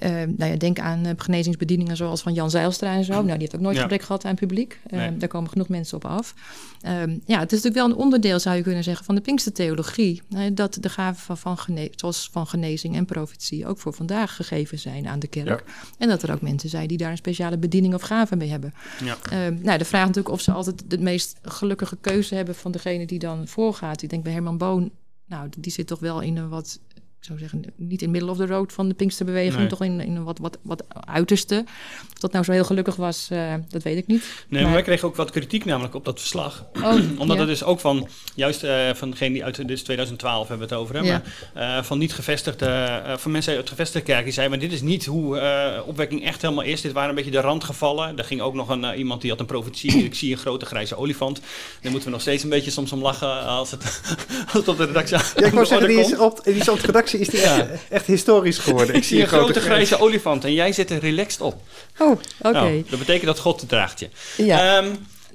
eh, nou ja, denk aan eh, genezingsbedieningen zoals van Jan Zijlstra en zo. Nou, die heeft ook nooit Ja. gebrek gehad aan publiek. Eh, Nee. Daar komen genoeg mensen op af. Ehm, ja, het is natuurlijk wel een onderdeel, zou je kunnen zeggen, van de Pinkstertheologie. Uh, dat de gaven van, van, gene- zoals van genezing en profetie ook voor vandaag gegeven zijn aan de kerk. En dat er ook mensen zijn die daar een speciale bediening of gave mee hebben. Ja. Ehm, nou, de vraag natuurlijk of ze altijd de meest gelukkige keuze hebben van degene die dan voorgaat. Ik denk bij Herman Boon, nou, die zit toch wel in een wat, ik zou zeggen, niet in middle of the road van de Pinksterbeweging, Nee. toch in, in een wat, wat, wat uiterste. Of dat nou zo heel gelukkig was, eh, dat weet ik niet. Nee, maar Maar- wij kregen ook wat kritiek namelijk op dat verslag. Oh, Omdat ja. het dus ook van, juist eh, van degene die uit, dit is 2012 hebben we het over, hè, Ja. maar eh, van niet gevestigde, eh, van mensen uit gevestigde kerk die zeiden, maar dit is niet hoe eh, opwekking echt helemaal is. Dit waren een beetje de randgevallen. Er ging ook nog een, iemand die had een profetie, ik zie een grote grijze olifant. Daar moeten we nog steeds een beetje soms om lachen als het, als het op de redactie Ja, ik wou zeggen, die is, komt. op, die is op de redactie is die Ja. echt, echt historisch geworden. Ik zie een grote grijze olifant en jij zit er relaxed op. Oh, oké. Nou, dat betekent dat God het draagt je. ja. Ehm,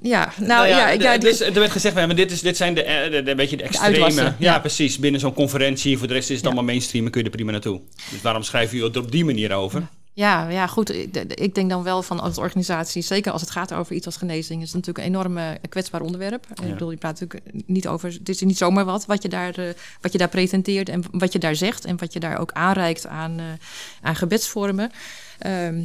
ja, nou, ja, ik, de- ja, dus er werd gezegd, maar dit, is, dit zijn de, eh, de, de, een beetje de extreme. ja, ja. precies. Binnen zo'n conferentie. Voor de rest is het Ja. allemaal mainstream en kun je er prima naartoe. Dus waarom schrijf je er op die manier over? Ja, ja, goed. Ik de- de- Ik denk dan wel van als organisatie, zeker als het gaat over iets als genezing, is het natuurlijk een enorm eh, kwetsbaar onderwerp. Ik bedoel, je praat natuurlijk niet over, het is niet zomaar wat wat je daar, eh, wat je daar presenteert en wat je daar zegt en wat je daar ook aanreikt aan, eh, aan gebedsvormen. Ehm,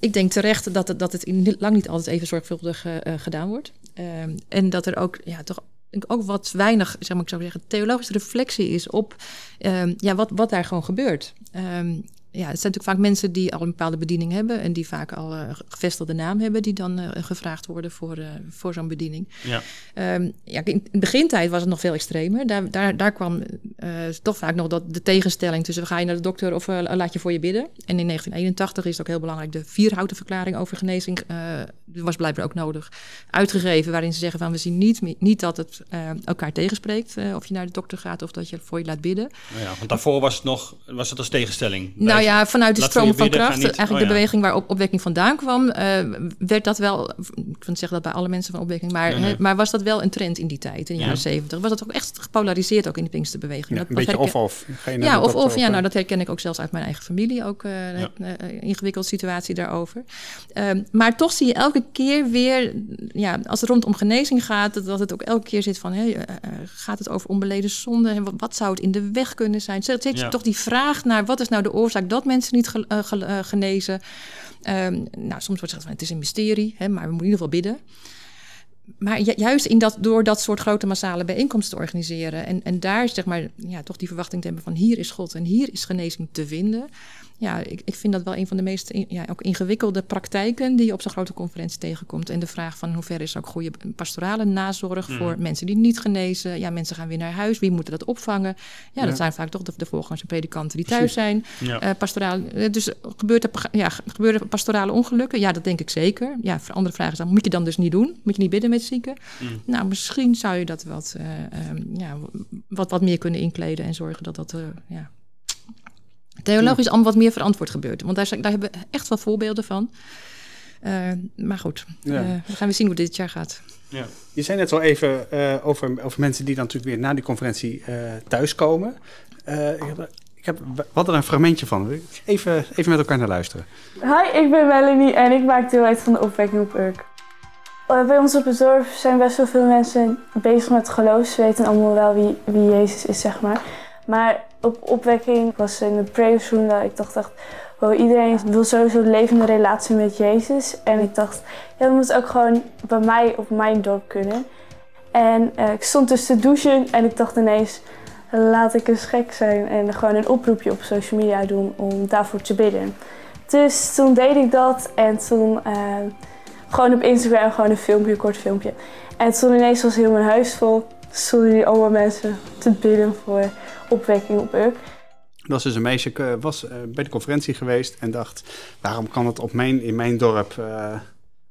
ik denk terecht dat het, dat het in, lang niet altijd even zorgvuldig eh, eh, gedaan wordt. Ehm, en dat er ook, ja, toch ook wat weinig, zeg maar, ik zou zeggen, theologische reflectie is op ehm, ja, wat, wat daar gewoon gebeurt. Ehm, ja, het zijn natuurlijk vaak mensen die al een bepaalde bediening hebben en die vaak al een gevestigde naam hebben, die dan eh, gevraagd worden voor, eh, voor zo'n bediening. Ja. Ehm, ja, in de begintijd was het nog veel extremer. Daar, daar, daar kwam eh, toch vaak nog dat de tegenstelling tussen ga je naar de dokter of eh, laat je voor je bidden. En in 1981 is het ook heel belangrijk de vierhouten verklaring over genezing. eh was blijkbaar ook nodig uitgegeven, waarin ze zeggen van we zien niet, niet dat het eh, elkaar tegenspreekt. eh, of je naar de dokter gaat of dat je voor je laat bidden. Nou ja, want daarvoor was het nog was het als tegenstelling. Nou ja, vanuit de stroom van kracht, niet- eigenlijk oh de beweging waar op, opwekking vandaan kwam, eh, werd dat wel, ik wil niet zeggen dat bij alle mensen van opwekking, maar, Nee, nee. hè, maar was dat wel een trend in die tijd, in de Ja. jaren zeventig. Was dat ook echt gepolariseerd ook in de Pinksterbeweging. Ja, Dat- een dat beetje herken- of-of. Ja, net of, dat of ja, over- nou, dat herken ik ook zelfs uit mijn eigen familie. Ook eh Ja. een eh, ingewikkelde situatie daarover. Ehm, maar toch zie je elke keer weer, ja, als het rondom genezing gaat, dat, dat het ook elke keer zit van, hé, eh, eh, gaat het over onbeleden zonde? En wat, wat zou het in de weg kunnen zijn? Ja. toch die vraag naar, wat is nou de oorzaak dat mensen niet eh, eh, genezen? Ehm, nou, soms wordt gezegd van, het is een mysterie, hè, maar we moeten in ieder geval bidden. Maar ju- juist in dat, door dat soort grote massale bijeenkomsten te organiseren en, en daar zeg maar, ja, toch die verwachting te hebben van hier is God en hier is genezing te vinden. Ja, ik, ik vind dat wel een van de meest in- ja, ook ingewikkelde praktijken die je op zo'n grote conferentie tegenkomt. En de vraag van hoe ver is ook goede pastorale nazorg voor mensen die niet genezen. Ja, mensen gaan weer naar huis. Wie moeten dat opvangen? Ja, dat zijn vaak toch de, de volgers en predikanten die thuis zijn. Ja. Pastoraal, eh, dus gebeurt er, ja, gebeuren er pastorale ongelukken? Ja, dat denk ik zeker. Ja, voor andere vragen is dan, moet je dan dus niet doen? Moet je niet bidden met zieken? Mm. Nou, misschien zou je dat wat, eh, ehm, ja, wat, wat meer kunnen inkleden en zorgen dat dat, ja, theologisch allemaal wat meer verantwoord gebeurt. Want daar, zijn- daar hebben we echt wel voorbeelden van. Eh, maar goed, Ja. eh, we gaan weer zien hoe dit jaar gaat. Ja. Je zei net al even eh, over, over mensen die dan natuurlijk weer na die conferentie eh, thuiskomen. Eh, ik heb, ik heb, we hadden er een fragmentje van. Even, even met elkaar naar luisteren. Hi, ik ben Melanie en ik maak deel uit van de opwekking op Urk. Bij ons op het dorp zijn best wel veel mensen bezig met geloof. Ze weten allemaal wel wie, wie Jezus is, zeg maar. Maar op opwekking was in de prayersroom dat ik dacht, wow, iedereen wil sowieso een levende relatie met Jezus. En ik dacht, ja, dat moet ook gewoon bij mij op mijn dorp kunnen. En eh, ik stond dus te douchen en ik dacht ineens, laat ik eens gek zijn en gewoon een oproepje op social media doen om daarvoor te bidden. Dus toen deed ik dat en toen eh, gewoon op Instagram gewoon een filmpje, een kort filmpje. En toen ineens was heel mijn huis vol. Stonden die allemaal mensen te bidden voor opwekking op Urk. Dat was dus een meisje, eh, was eh, bij de conferentie geweest en dacht... waarom kan het op mijn, in mijn dorp, eh,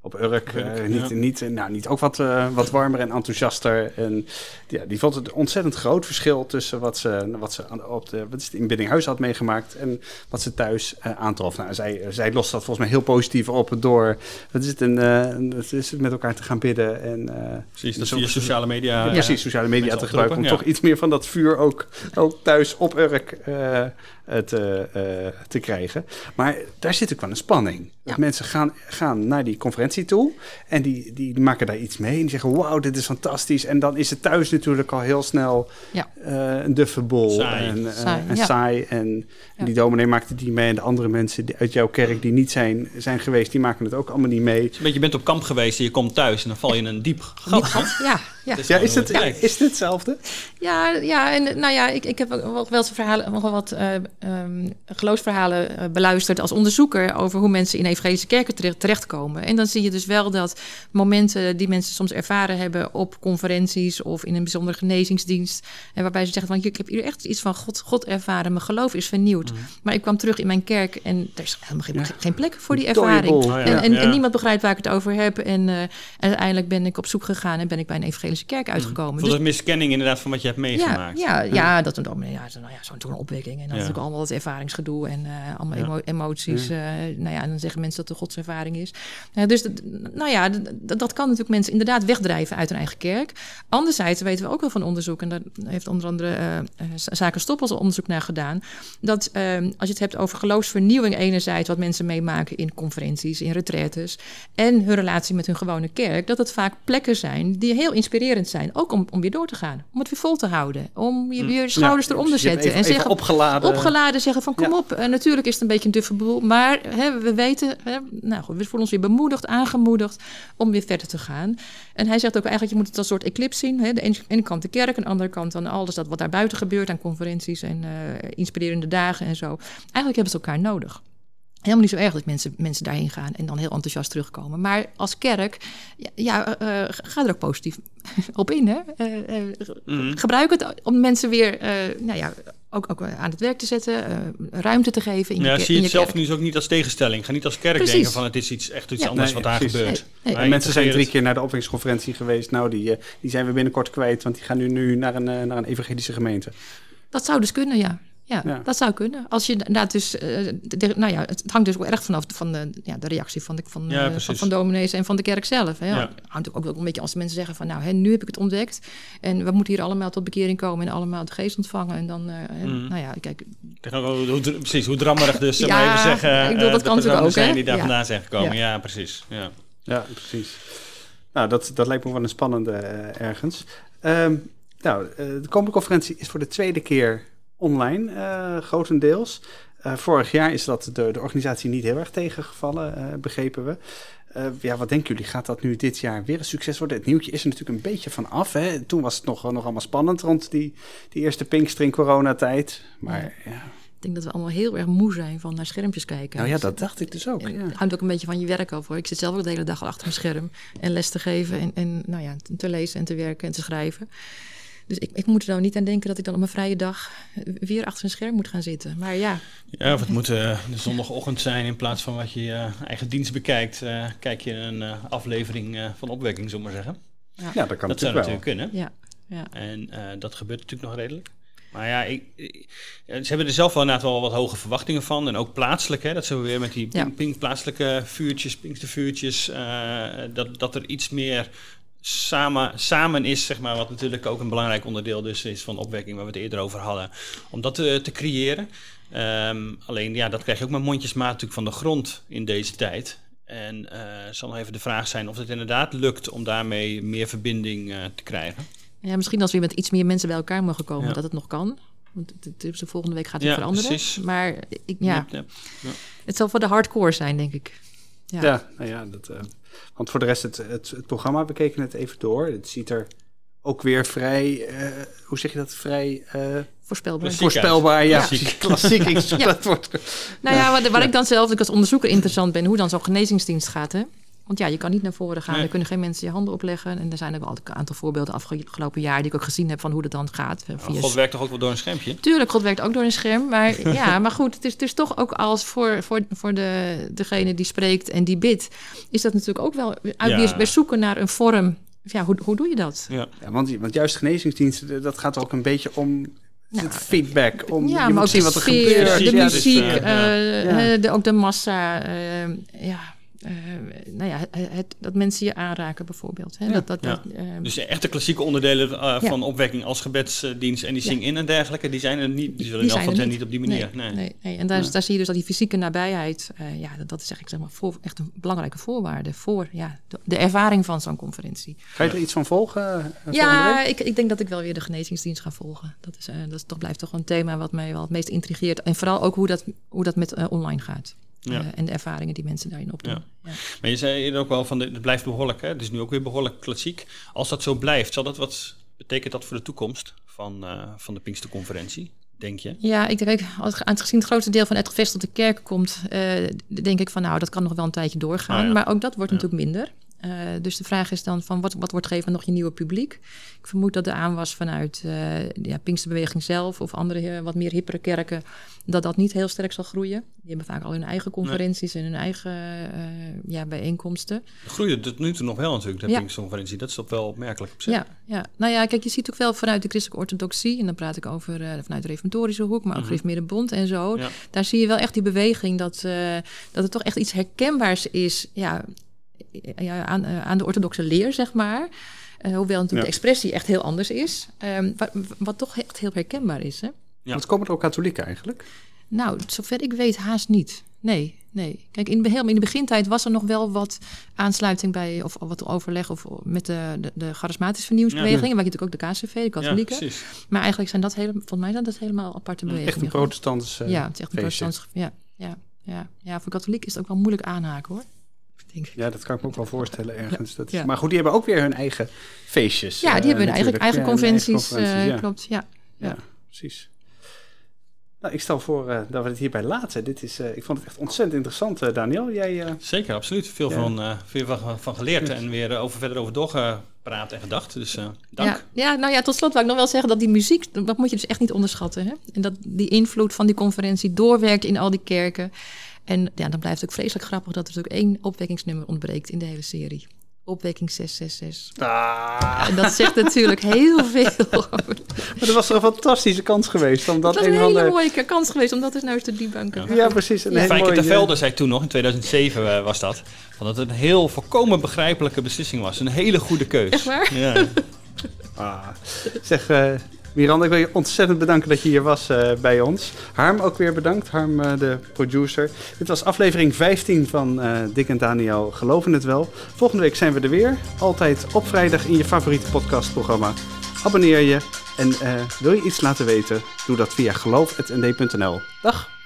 op Urk, eh, niet, ja. niet, nou, niet ook wat, eh, wat warmer en enthousiaster? En ja, die vond het ontzettend groot verschil tussen wat ze, wat ze aan- op de, wat is het, in Biddinghuis had meegemaakt... en wat ze thuis eh, aantrof. Nou, zij, zij lost dat volgens mij heel positief op door... wat is het, een, het is met elkaar te gaan bidden en... Precies, Dus via sociale media. ja, precies, sociale media te gebruiken om toch iets meer van dat vuur ook, ook thuis op Urk eh, eh, te, eh, te krijgen. Maar daar zit ook wel een spanning. Ja. mensen gaan, gaan naar die conferentie toe en die, die maken daar iets mee en die zeggen wauw, dit is fantastisch. En dan is het thuis natuurlijk al heel snel Ja. eh, een duffenbol Saai. en, Saai, en ja. saai. En die dominee maakte die mee en de andere mensen die uit jouw kerk die niet zijn, zijn geweest, die maken het ook allemaal niet mee. Beetje, je bent op kamp geweest en je komt thuis en dan val je in een diep gat. Ja, ja. Het Ja, is het, is hetzelfde? Ja, ja, en nou ja, ik, ik heb ook wel, wel eens verhalen, wat eh, ehm, geloofsverhalen eh, beluisterd als onderzoeker over hoe mensen in evangelische kerken terecht, terechtkomen. En dan zie je dus wel dat momenten die mensen soms ervaren hebben op conferenties of in een bijzondere genezingsdienst, en waarbij ze zeggen van ik heb hier echt iets van God, God ervaren, mijn geloof is vernieuwd. Maar ik kwam terug in mijn kerk en er is helemaal geen, Ja. geen plek voor die ervaring. Oh ja. En, en, niemand begrijpt waar ik het over heb. En eh, uiteindelijk ben ik op zoek gegaan en ben ik bij een evangelische kerk uitgekomen. Voor een miskenning inderdaad van wat je hebt meegemaakt. Ja, ja, ja, dat een dominee, ja, nou ja, zo'n toen een opwekking. En dan natuurlijk allemaal het ervaringsgedoe en eh, allemaal emo- emoties. eh, nou ja, en dan zeggen mensen dat het godservaring is. Dus dat- nou ja, d- d- dat kan natuurlijk mensen inderdaad wegdrijven uit hun eigen kerk. Anderzijds weten we ook wel van onderzoek, en daar heeft onder andere eh, Zaken Stoppels onderzoek naar gedaan, dat eh, als je het hebt over geloofsvernieuwing enerzijds, wat mensen meemaken in conferenties, in retraites, en hun relatie met hun gewone kerk, dat het vaak plekken zijn die heel inspirerend zijn. Ook om, om weer door te gaan, om het weer vol te houden, om je, je schouders Ja, eronder dus hebt zetten even- en zeggen, opgeladen. opgeladen zeggen van kom Ja. op. Natuurlijk is het een beetje een duffe boel, maar hè, we weten, hè, nou goed, we voelen ons weer bemoedigd, aangemoedigd om weer verder te gaan. En hij zegt ook eigenlijk, je moet het als een soort eclipse zien. Hè? De ene, ene kant de kerk, aan de andere kant dan alles dat wat daar buiten gebeurt aan conferenties en eh, inspirerende dagen en zo. Eigenlijk hebben ze elkaar nodig. Helemaal niet zo erg dat mensen, mensen daarheen gaan en dan heel enthousiast terugkomen. Maar als kerk, ja, ja eh, eh, ga er ook positief op in. Hè? Eh, eh, Mhm. Gebruik het om mensen weer eh, nou ja, ook, ook aan het werk te zetten, eh, ruimte te geven in Ja, zie in je je het zelf kerk. nu ook niet als tegenstelling. Ga niet als kerk Precies. denken van het is iets, echt iets Ja. anders Nee, wat daar precies. gebeurt. Nee, nee. Maar En mensen zijn drie keer naar de opwekkingsconferentie geweest. Nou, die, die zijn we binnenkort kwijt, want die gaan nu, nu naar, een, naar een evangelische gemeente. Dat zou dus kunnen, ja. Ja, Ja. dat zou kunnen. Als je inderdaad dus, eh, de- de- nou ja, het hangt dus ook erg vanaf van de, ja, de reactie van de, van, Ja, precies. van, van dominees en van de kerk zelf. Hè. Ja. Het hangt ook, ook een beetje als mensen zeggen van, nou, hè, nu heb ik het ontdekt en we moeten hier allemaal tot bekering komen en allemaal de geest ontvangen. En dan, eh, Mhm. nou ja, kijk, hoe, hoe- precies, hoe drammerig dus, Ja, even zeggen, ik bedoel, dat kan natuurlijk ook, zijn hè? die daar Ja. vandaan zijn gekomen. Ja. Ja, precies. Ja. Ja, precies. Nou, dat, dat lijkt me wel een spannende ergens. Ehm, nou, de komende conferentie is voor de tweede keer online, eh, grotendeels. Eh, vorig jaar is dat de, de organisatie niet heel erg tegengevallen, eh, begrepen we. Ja, wat denken jullie? Gaat dat nu dit jaar weer een succes worden? Het nieuwtje is er natuurlijk een beetje van af. Hè? Toen was het nog, nog allemaal spannend rond die, die eerste Pinkstering coronatijd. Maar ja. ik denk dat we allemaal heel erg moe zijn van naar schermpjes kijken. nou ja, dat dacht ik dus ook. Ja. Het hangt ook een beetje van je werk af hoor. Ik zit zelf ook de hele dag al achter mijn scherm. En les te geven en, en nou ja, te lezen en te werken en te schrijven. Dus ik, ik moet er nou niet aan denken dat ik dan op mijn vrije dag weer achter een scherm moet gaan zitten. Maar ja, Ja, of het moet eh, de zondagochtend zijn in plaats van wat je je eigen dienst bekijkt. eh, kijk je een eh, aflevering eh, van opwekking, zullen we maar zeggen. ja, dat kan dat zou natuurlijk wel. natuurlijk kunnen. ja, ja. En eh, dat gebeurt natuurlijk nog redelijk. Maar ja, ik, ze hebben er zelf wel inderdaad wel wat hoge verwachtingen van. En ook plaatselijk, hè, dat ze weer met die Ja. ping, ping- plaatselijke vuurtjes, pinkstervuurtjes, eh, dat, dat er iets meer samen, samen is, zeg maar, wat natuurlijk ook een belangrijk onderdeel dus is van opwekking, waar we het eerder over hadden, om dat te, te creëren. Ehm, alleen, ja, dat krijg je ook maar mondjesmaat natuurlijk van de grond in deze tijd. En eh zal nog even de vraag zijn of het inderdaad lukt om daarmee meer verbinding eh, te krijgen. ja, misschien als we met iets meer mensen bij elkaar mogen komen, Ja. dat het nog kan. Want de volgende week gaat het Ja, veranderen. precies. Maar ik, ja, ja. het zal voor de hardcore zijn, denk ik. Ja. Ja, nou ja, dat, eh, want voor de rest, het, het, het programma, we keken het even door. Het ziet er ook weer vrij, eh, hoe zeg je dat, vrij eh, Voorspelbaar. Klassiek. voorspelbaar. Ja, Klassiek. Ik Ja. dat woord. Nou ja, waar, waar ik dan zelf ik als onderzoeker interessant ben, hoe dan zo'n genezingsdienst gaat. Hè? Want ja, je kan niet naar voren gaan, Nee. er kunnen geen mensen je handen opleggen. En er zijn ook wel een aantal voorbeelden afgelopen jaar die ik ook gezien heb van hoe dat dan gaat. eh, Via God werkt toch ook wel door een schermpje? Tuurlijk, God werkt ook door een scherm. Maar ja, maar goed, het is, het is toch ook als voor, voor, voor de, degene die spreekt en die bidt, is dat natuurlijk ook wel uit Ja. zoeken naar een vorm. Ja, hoe, hoe doe je dat? Ja. Ja, want, want juist genezingsdiensten, dat gaat er ook een beetje om Ja. het feedback. Om, ja, je maar moet ook zien wat er sfeer, gebeurt. de Ja, muziek, dus, eh, eh, Ja. de, ook de massa. ja, eh, nou ja, het, dat mensen je aanraken bijvoorbeeld. Hè? Ja. Dat, dat, Ja. dat, eh, Dus echt de klassieke onderdelen eh, van opwekking als gebedsdienst en die Ja. zing-in en dergelijke, die zijn er niet. Die zullen Die in elk zijn geval niet op die manier. Nee. Nee, nee, nee. En daar, daar zie je dus dat die fysieke nabijheid, eh, ja, dat, dat is eigenlijk zeg maar voor, echt een belangrijke voorwaarde voor ja, de, de ervaring van zo'n conferentie. Ga je er iets van volgen? Ja, ik, ik denk dat ik wel weer de genezingsdienst ga volgen. Dat, is, eh, dat is toch, blijft toch een thema wat mij wel het meest intrigeert. En vooral ook hoe dat, hoe dat met online gaat. Ja. Eh, en de ervaringen die mensen daarin opdoen. Ja. Ja. Maar je zei eerder ook wel van, het blijft behoorlijk, hè? het is nu ook weer behoorlijk klassiek. Als dat zo blijft, zal dat wat betekent dat voor de toekomst van, eh, van de Pinksterconferentie, denk je? Ja, ik denk, als, aangezien het grootste deel van het gevestigde kerk komt, eh, denk ik van nou, dat kan nog wel een tijdje doorgaan. Ah, ja. Maar ook dat wordt natuurlijk minder. Eh, dus de vraag is dan van wat, wat wordt gegeven nog je nieuwe publiek? Ik vermoed dat de aanwas vanuit eh ja, Pinksterbeweging zelf of andere eh, wat meer hippere kerken, dat dat niet heel sterk zal groeien. Die hebben vaak al hun eigen conferenties en hun eigen ja, bijeenkomsten. Het groeide tot nu toe nog wel natuurlijk, de Ja. Pinksterconferentie. Dat is toch wel opmerkelijk op zich. Ja, ja, nou ja, kijk, je ziet ook wel vanuit de christelijke orthodoxie, en dan praat ik over vanuit de reformatorische hoek, maar ook Mhm. Gereformeerde Bond en zo. Ja. Daar zie je wel echt die beweging dat, dat het toch echt iets herkenbaars is ja, ja, aan, eh, aan de orthodoxe leer, zeg maar. Eh, hoewel natuurlijk Ja. de expressie echt heel anders is. Ehm, wat, wat toch echt heel herkenbaar is. Hè? Ja. Want komen er ook katholieken eigenlijk? Nou, zover ik weet haast niet. Nee, nee. Kijk, in, in de begintijd was er nog wel wat aansluiting bij, of wat overleg of met de, de, de charismatische vernieuwingsbewegingen. Waar je natuurlijk ook de KCV, de Ja, katholieken. precies. maar eigenlijk zijn dat hele, volgens mij zijn dat helemaal aparte bewegingen. Echt een protestantse Ja, het is echt een protestants. Ja, ja, ja. ja, voor katholiek is het ook wel moeilijk aanhaken hoor. Denk ik. Ja, dat kan ik me ook wel voorstellen ergens. Dat is, Ja. Maar goed, die hebben ook weer hun eigen feestjes. Ja, die eh, hebben hun eigen, natuurlijk. eigen Ja, hun conventies. eh, ja. Klopt, ja. Ja, precies. Nou, ik stel voor eh, dat we het hierbij laten. Dit is, eh, ik vond het echt ontzettend interessant, eh, Daniel. Jij, eh, Zeker, absoluut. Veel, Ja. van, eh, veel van, van geleerd en weer over, verder over doorgepraat en gedacht. Dus eh, dank. Ja, ja, nou ja, tot slot wou ik nog wel zeggen dat die muziek, dat moet je dus echt niet onderschatten. Hè? En dat die invloed van die conferentie doorwerkt in al die kerken. En ja, dan blijft het ook vreselijk grappig dat er natuurlijk één opwekkingsnummer ontbreekt in de hele serie. opwekking 666. Ah, En dat zegt natuurlijk heel veel. maar dat was toch een fantastische kans geweest om dat, Dat was een een en hele mooie kans geweest om dat eens nou eens te debunken. Ja, precies. Een Ja. Fijke mooie... ter Velde zei toen nog, in 2007 eh, was dat, dat het een heel volkomen begrijpelijke beslissing was. Een hele goede keus. Echt waar? Ja. Ah. Zeg, eh, Miranda, ik wil je ontzettend bedanken dat je hier was eh, bij ons. Harm ook weer bedankt, Harm eh, de producer. Dit was aflevering 15 van eh Dick en Daniel Geloven het Wel. Volgende week zijn we er weer. Altijd op vrijdag in je favoriete podcastprogramma. Abonneer je en wil je iets laten weten? Doe dat via geloof.nd.nl. Dag!